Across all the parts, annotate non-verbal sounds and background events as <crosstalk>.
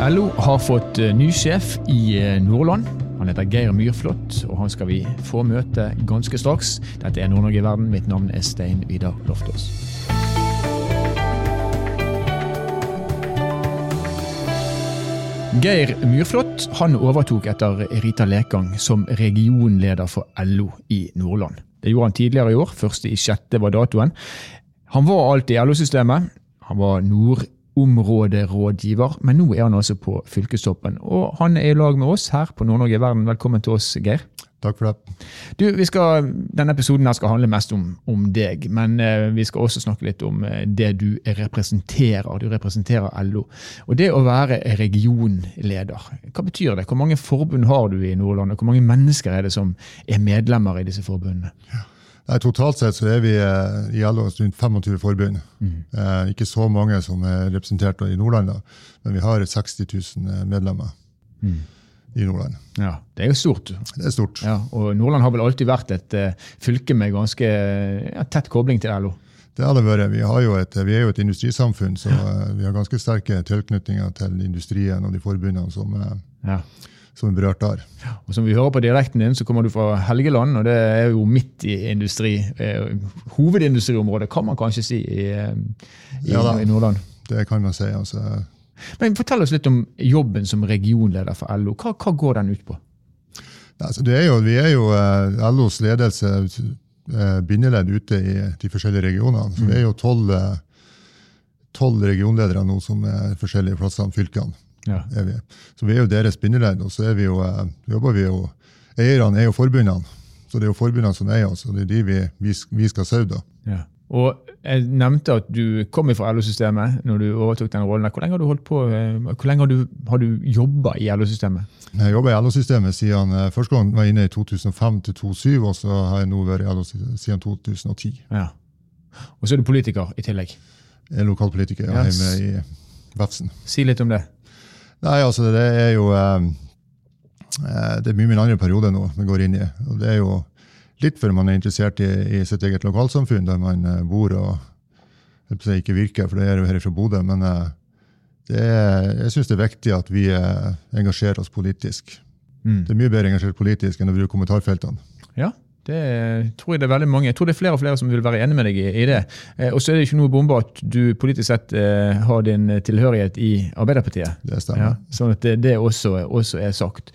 LO har fått eh, ny sjef i eh, Nordland. Han heter Geir Myrflot, og han skal vi få møte ganske straks. Dette er Nord-Norge i verden. Mitt navn er Stein Vidar Loftaas. Geir Myrflot han overtok etter Rita Lekang som regionleder for LO i Nordland. Det gjorde han tidligere i år. Første i sjette var datoen. Han var alltid i LO-systemet. Han var nordområderådgiver, men nå er han altså på fylkestoppen. Og han er i lag med oss her på Nord-Norge i verden. Velkommen til oss, Geir. Takk for det. Du, skal, denne episoden her skal handle mest om, om deg, men eh, vi skal også snakke litt om eh, det du representerer. Du representerer LO. Og det å være regionleder, hva betyr det? Hvor mange forbund har du i Nordland, og hvor mange mennesker er det som er medlemmer i disse forbundene? Ja. Totalt sett så er vi eh, i LO rundt 25 forbund. Mm. Eh, ikke så mange som er representert i Nordland, da, men vi har 60 000 eh, medlemmer. Mm i Nordland. Ja, Det er jo stort. Det er stort. Ja, og Nordland har vel alltid vært et uh, fylke med ganske ja, tett kobling til LO? Det har det vært. Vi, et, vi, er jo et industrisamfunn, så uh, vi har ganske sterke tilknytninger til industrien og de forbundene som, uh, ja. Som er berørt der. Og Som vi hører på direkten din, så kommer du fra Helgeland, og det er jo midt i industri. hovedindustriområdet, kan man kanskje si, i, i, ja, i Nordland? Det kan man si. altså men Fortell oss litt om jobben som regionleder for LO. Hva, hva går den ut på? Altså, er jo, vi er jo eh, LOs ledelse uh, bindeledd ute i de forskjellige regionene. Så mm. Er jo tolv regionledere nå som er forskjellige plassene, fylkene. Ja. Er vi. Så vi er jo deres bindeledd. Og så er vi jo, uh, jobber vi jo Eierne er jo forbundene. Så det er jo forbundene som eier oss, og det er de vi, vi, vi skal saude. Ja. Og jeg nevnte at du kom fra LO-systemet når du overtok den rollen. Hvor lenge har du holdt på, eh, hvor lenge har du, har du jobba i LO-systemet? Jeg jobba i LO-systemet siden eh, første gang var jeg inne i 2005 til 2007, og så har jeg nå vært i LO siden 2010. Ja. Og så er du politiker i tillegg? Jeg er lokalpolitiker ja, yes. hjemme i Vefsn. Si litt om det. Nei, altså Det er jo eh, det er mye min andre periode nå vi går inn i. og det er jo Litt før man er interessert i, i, sitt eget lokalsamfunn, der man uh, bor og ikke virker, for det er jo her fra Bodø. Men uh, er, jeg syns det er viktig at vi engasjerer oss politisk. Mm. Det er mye bedre engasjert politisk enn å bruke kommentarfeltene. Ja, det tror jeg det er veldig mange. Jeg tror det er flere og flere som vil være enig med deg i, i det. Eh, og så er det ikke noe bombe at du politisk sett eh, har din tilhørighet i Arbeiderpartiet. Det stemmer. Ja, sånn at det, det også, også, er sagt.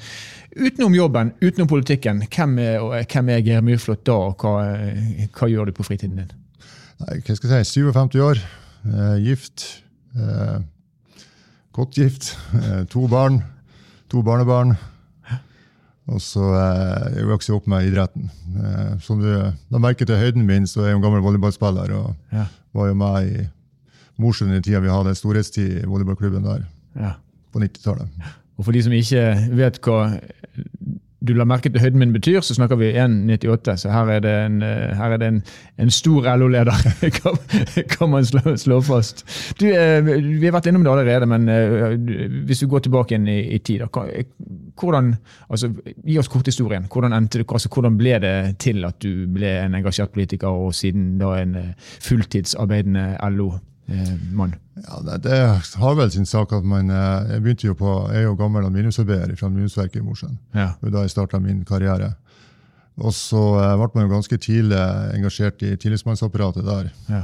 Utenom jobben, utenom politikken, hvem er, hvem er Geir Myrflot da, og hva, hva, gjør du på fritiden din? Nei, hva skal jeg si, 57 år, eh, gift, eh, godt gift, <laughs> eh, to barn, to barnebarn. Og så eh, jeg vokste jeg opp med idretten. Eh, som du da merke til høyden min, så er jeg en gammel volleyballspiller. Og ja. var jo med i Mosjøen i tida vi hadde storhetstid i volleyballklubben der. Ja. På 90-tallet. Og for de som ikke vet hva du la merke til høyden min betyr, så snakker vi 1,98. Så her er det en, her er det en, en stor LO-leder, kan, <laughs> kan, man slå, slå fast. Du, eh, vi har vært innom det allerede, men eh, hvis du går tilbake inn i, i tid, hvordan, altså, gi oss korthistorien. Hvordan, altså, hvordan ble det til at du ble en engasjert politiker, og siden da en eh, fulltidsarbeidende LO-leder? Eh, mann? Ja, det, det, har vel sin sak at man eh, Jeg begynte jo på, jeg er jo gammel aluminiumsarbeider fra aluminiumsverket i Mosjøen. Ja. Da jeg starta min karriere. Og så eh, ble man jo ganske tidlig engasjert i tillitsmannsapparatet der. Ja.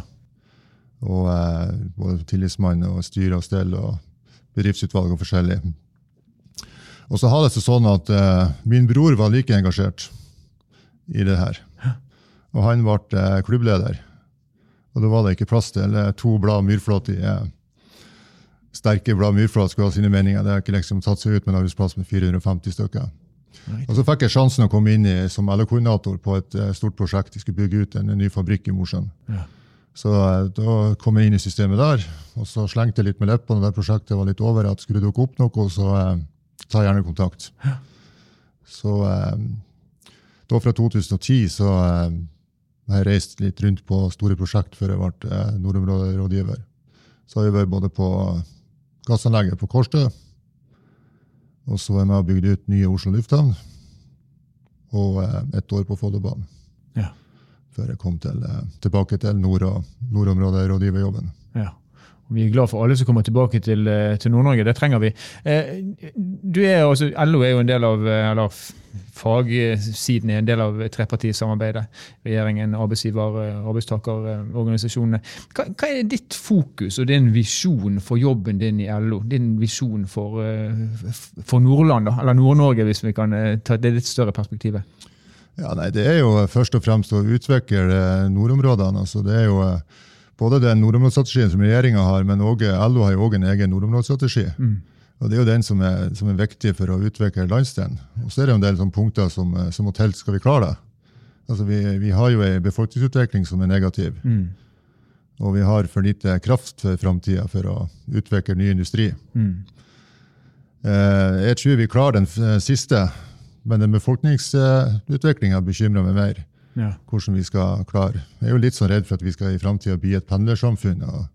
Og eh, Både tillitsmann og styre og stell og bedriftsutvalg og forskjellig. Og så har det seg sånn at eh, min bror var like engasjert i det her. Og han ble eh, klubbleder. Og da var det ikke plass til to blad myrflåt i eh, sterke blad myrflåt skulle ha sine meninger. Det har ikke liksom tatt seg ut med en arbeidsplass med 450 stykker. Right. Og Så fikk jeg sjansen å komme inn i, som LO-koordinator på et uh, stort prosjekt. De skulle bygge ut en, ny fabrikk i Mosjøen. Ja. Så Da kom jeg inn i systemet der, og så slengte jeg litt med leppene det prosjektet var litt over. at Skulle dukke opp noe, så eh, ta gjerne kontakt. Ja. Så da fra 2010 så jeg har reist litt rundt på store prosjekt før jeg ble eh, nordområderådgiver. Så har jeg vært både på gassanlegget på Kårstø, og så er jeg med og bygde ut nye Oslo lufthavn, og et ett år på Follobanen. Ja. Før jeg kom til, eh, tilbake til nord- og nordområderådgiverjobben. Ja. Vi er glad for alle som kommer tilbake til, eh, til Nord-Norge. Det trenger vi. Eh, du er også, LO er jo en del av eller fagsiden er en del av trepartisamarbeidet. Regjeringen, arbeidsgiver, arbeidstakerorganisasjonene. Hva, hva, er ditt fokus og din visjon for jobben din i LO? Din visjon for, for Nordland, eller Nord-Norge, hvis vi kan ta det litt større perspektivet? Ja, nei, Det er jo først og fremst å utvikle nordområdene. altså det er jo både den nordområdestrategien som regjeringa har, men også, LO har jo òg en egen nordområdestrategi. Mm. Og Det er jo den som er, som er, viktig for å utvikle landsdelen. Og så er det en del sånne punkter som, som må til skal vi klare det. Altså vi, vi har jo en befolkningsutvikling som er negativ. Mm. Og vi har for lite kraft for framtida for å utvikle ny industri. Mm. Eh, jeg tror vi klarer den siste, men den befolkningsutviklinga bekymrer meg mer ja. hvordan vi skal klare. Jeg er jo litt sånn redd for at vi skal i framtida bli et pendlersamfunn og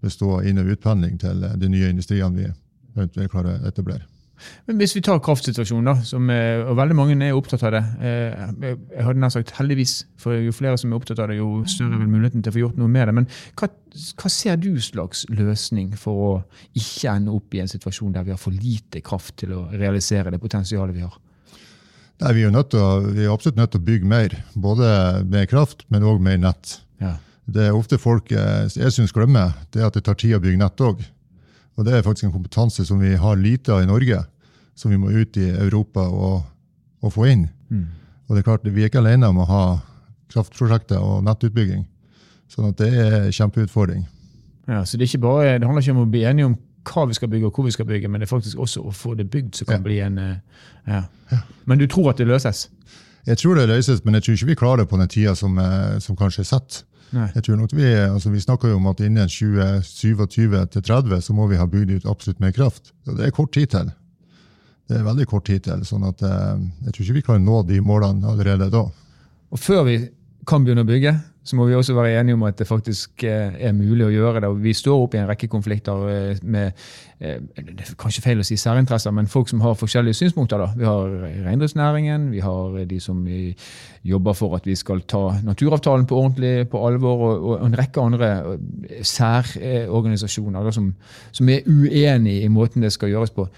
bestå av inn- og utpendling til de nye industriene vi eventuelt klarer å etablere. Men Hvis vi tar kraftsituasjonen, da, som, og veldig mange er opptatt av det eh, Jeg hadde nær sagt heldigvis, for jo flere som er opptatt av det, jo større vil muligheten til å få gjort noe med det. Men hva, hva ser du slags løsning for å ikke ende opp i en situasjon der vi har for lite kraft til å realisere det potensialet vi har? Nei, vi, er å, vi, er absolutt nødt til å bygge mer. Både mer kraft, men òg mer nett. Ja. Det er ofte folk eh, jeg synes glemmer, det er at det tar tid å bygge nett òg. Og det er faktisk en kompetanse som vi har lite av i Norge, som vi må ut i Europa og, og få inn. Mm. Og det er klart, Vi er ikke alene om å ha kraftprosjekter og nettutbygging. sånn at det er en kjempeutfordring. Ja, så det, bare, det handler ikke om å bli enige om hva vi skal bygge og hvor vi skal bygge, men det er faktisk også å få det bygd som kan ja. bli en eh, ja. ja. Men du tror at det løses? Jeg tror det løses, men jeg tror ikke vi klarer det på den tida som, eh, som kanskje er satt. Jeg tror nok Vi altså vi snakker jo om at innen 2027-30 så må vi ha bygd ut absolutt mer kraft. Og det er kort tid til. Det er veldig kort tid til. sånn at eh, Jeg tror ikke vi klarer å nå de målene allerede da. Og Før vi kan begynne å bygge, så må vi også være enige om at det faktisk eh, er mulig å gjøre det. og Vi står oppe i en rekke konflikter eh, med eh, det er kanskje feil å si særinteresser, men folk som har forskjellige synspunkter. da. Vi har reindriftsnæringen, vi har de som jobber for at vi skal ta naturavtalen på ordentlig på alvor, og, en rekke andre særorganisasjoner som, som er uenige i måten det skal gjøres på.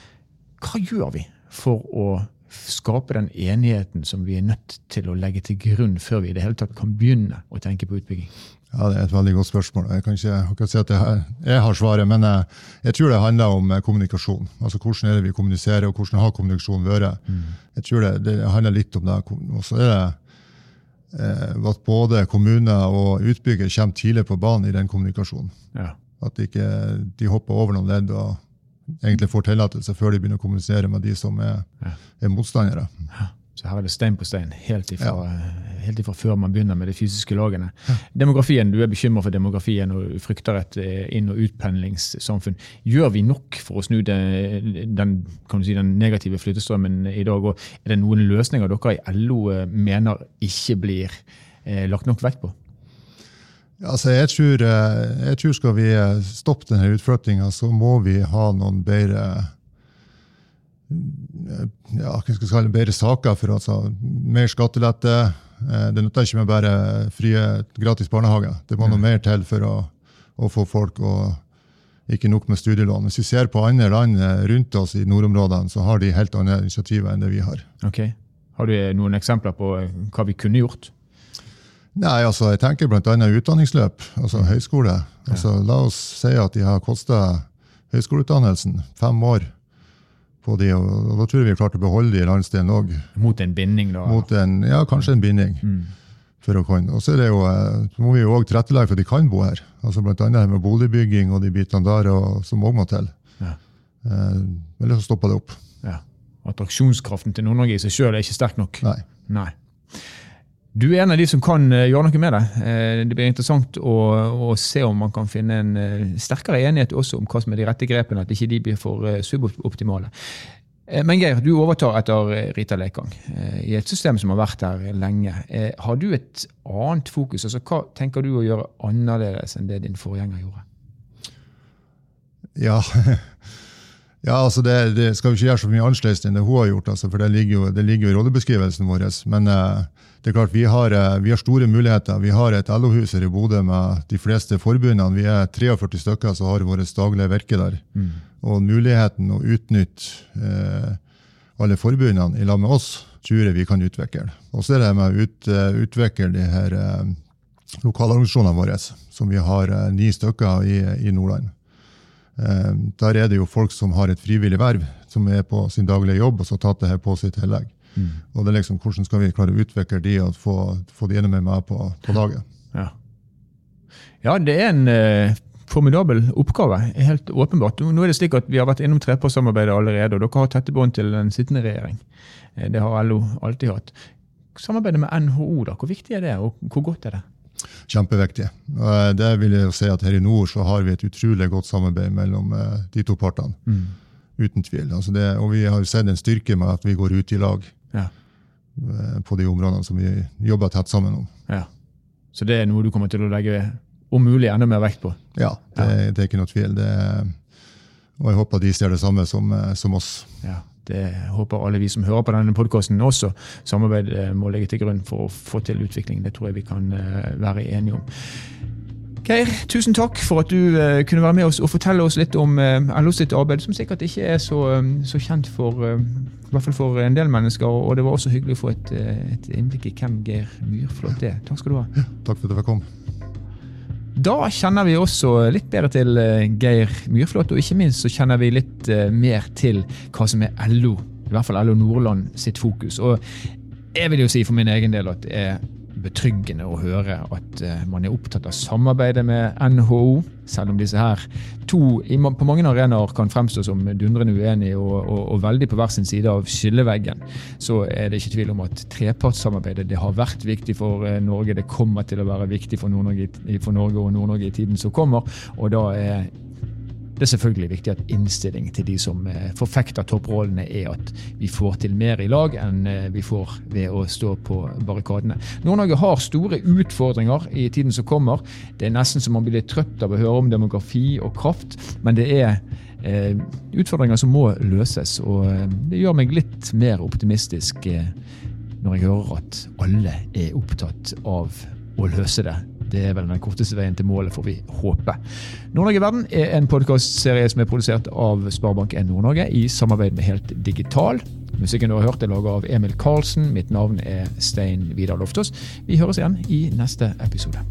Hva gjør vi for å skape den enigheten som vi er nødt til å legge til grunn før vi i det hele tatt kan begynne å tenke på utbygging? Ja, Det er et veldig godt spørsmål. Jeg kan ikke akkurat si at jeg, jeg har svaret, men jeg, jeg, tror det handler om eh, kommunikasjon. Altså Hvordan er det vi kommuniserer, og hvordan har kommunikasjonen vært? Mm. Jeg tror det, det, handler litt om det. Og så er det eh, at både kommuner og utbygger kommer tidlig på banen i den kommunikasjonen. Ja. At de ikke de hopper over noen ledd og egentlig får tillatelse før de begynner å kommunisere med de som er, er motstandere. Ja. Så her er det stein på stein, helt ifra, ja. helt ifra før man begynner med de fysiske lagene. Ja. Demografien, Du er bekymra for demografien og frykter et eh, inn- og utpendlingssamfunn. Gjør vi nok for å snu den, den, si, den negative flyttestrømmen i dag? Og er det noen løsninger dere i LO eh, mener ikke blir eh, lagt nok vekt på? Altså, jeg, tror, eh, jeg tror skal vi eh, stoppe denne utflyttinga, så må vi ha noen bedre eh, ja, hva skal kalle bedre saker for altså, mer skattelette. Det nytter ikke med bare frie, gratis barnehager. Det må noe mer til for å, å få folk og ikke nok med studielån. Hvis vi ser på andre land rundt oss i nordområdene, så har de helt andre initiativer enn det vi har. Ok. Har du noen eksempler på hva vi kunne gjort? Nei, altså, Jeg tenker bl.a. utdanningsløp, altså høyskole. Altså, la oss si at de har kosta høyskoleutdannelsen fem år på de, og da tror jeg vi har klart å beholde de i landsdelen òg. Mot en binding, da? Mot en, ja, kanskje en binding. Mm. for å kunne. Og så, eh, må vi jo òg tilrettelegge for at de kan bo her. Altså annet med boligbygging og de bitene der og, som òg må til. Ja. Eh, Eller så stopper det opp. Ja. Attraksjonskraften til Nord-Norge i seg sjøl er ikke sterk nok? Nei. Nei. Du er en av de som kan eh, gjøre noe med det. Eh, det blir interessant å, å se om man kan finne en eh, sterkere enighet også om hva som er de rette grepene, at ikke de blir for suboptimale. Men Geir, du overtar etter Rita Lekang i et system som har vært her lenge. Har du et annet fokus? Altså, hva tenker du å gjøre annerledes enn det din forgjenger gjorde? Ja, <laughs> Ja, altså det, det skal vi ikke gjøre så mye annerledes enn det hun har gjort, altså, for det ligger jo, det ligger jo i rollebeskrivelsen vår. Men uh, det er klart, vi har, uh, vi har, store muligheter. Vi har et LO-hus her i Bodø med de fleste forbundene. Vi er 43 stykker som har vårt daglige virke der. Mm. Og muligheten å utnytte uh, alle forbundene i lag med oss, tror jeg vi kan utvikle. Og så er det med å ut, utvikle de her lokalorganisasjonene våre, som vi har ni stykker i, i Nordland. Eh, der er det jo folk som har et frivillig verv, som er på sin daglige jobb og så tatt det her på sitt tillegg. Mm. Og det er liksom, Hvordan skal vi klare å utvikle de og få, få de enda mer meg på, på laget? Ja. ja. det er en eh, formidabel oppgave. helt åpenbart. Nå er det slik at Vi har vært innom trepartssamarbeidet allerede, og dere har tette bånd til den sittende regjering. Eh, det har LO alltid hatt. Samarbeidet med NHO, da, hvor viktig er det, og hvor godt er det? Kjempeviktig. Det vil jeg si at Her i nord så har vi et utrolig godt samarbeid mellom eh, de to partene. Mm. Uten tvil. Altså det, og vi har sett en styrke med at vi går ut i lag ja. Eh, på de områdene som vi jobber tett sammen om. Ja. Så det er noe du kommer til å legge om mulig enda mer vekt på? Ja, det, det er ikke noe tvil. Det, og jeg håper de ser det samme som, eh, som oss. Ja. Det håper alle vi som hører på denne podkasten også. Samarbeid eh, må legge til grunn for å få til utvikling. Det tror jeg vi kan eh, være enige om. Geir, tusen takk for at du uh, kunne være med oss og fortelle oss litt om uh, LO sitt arbeid, som sikkert ikke er så, så kjent for, i hvert fall for en del mennesker. Og det var også hyggelig å få et, et innblikk i hvem Geir Myrflot er. Takk skal du ha. Ja, takk for at jeg kom. Da kjenner vi også litt bedre til eh, Geir Myrflot, og ikke minst så kjenner vi litt eh, mer til hva som er LO, i hvert fall LO Nordland sitt fokus. Og jeg vil jo si for min egen del at det er betryggende å høre at uh, man er opptatt av samarbeidet med NHO, selv om disse her to på mange arenaer kan fremstå som dundrende uenige og, og, og, veldig på hver sin side av skilleveggen, så er det ikke tvil om at trepartssamarbeidet det har vært viktig for uh, Norge. Det kommer til å være viktig for, Nord for Norge og Nord-Norge i tiden som kommer. og da er det er selvfølgelig viktig at innstilling til de som eh, forfekter topprollene, er at vi får til mer i lag enn eh, vi får ved å stå på barrikadene. Nord-Norge har store utfordringer i tiden som kommer. Det er nesten som man blir litt trøtt av å høre om demografi og kraft, men det er eh, utfordringer som må løses. Og det gjør meg litt mer optimistisk når jeg hører at alle er opptatt av å løse det det er vel den korteste veien til målet, får vi håpe. Nord-Norge Verden er en podkastserie som er produsert av Sparebank1 Nord-Norge i samarbeid med Helt Digital. Musikken du har hørt er laget av Emil Karlsen. Mitt navn er Stein Vidar Loftaas. Vi høres igjen i neste episode.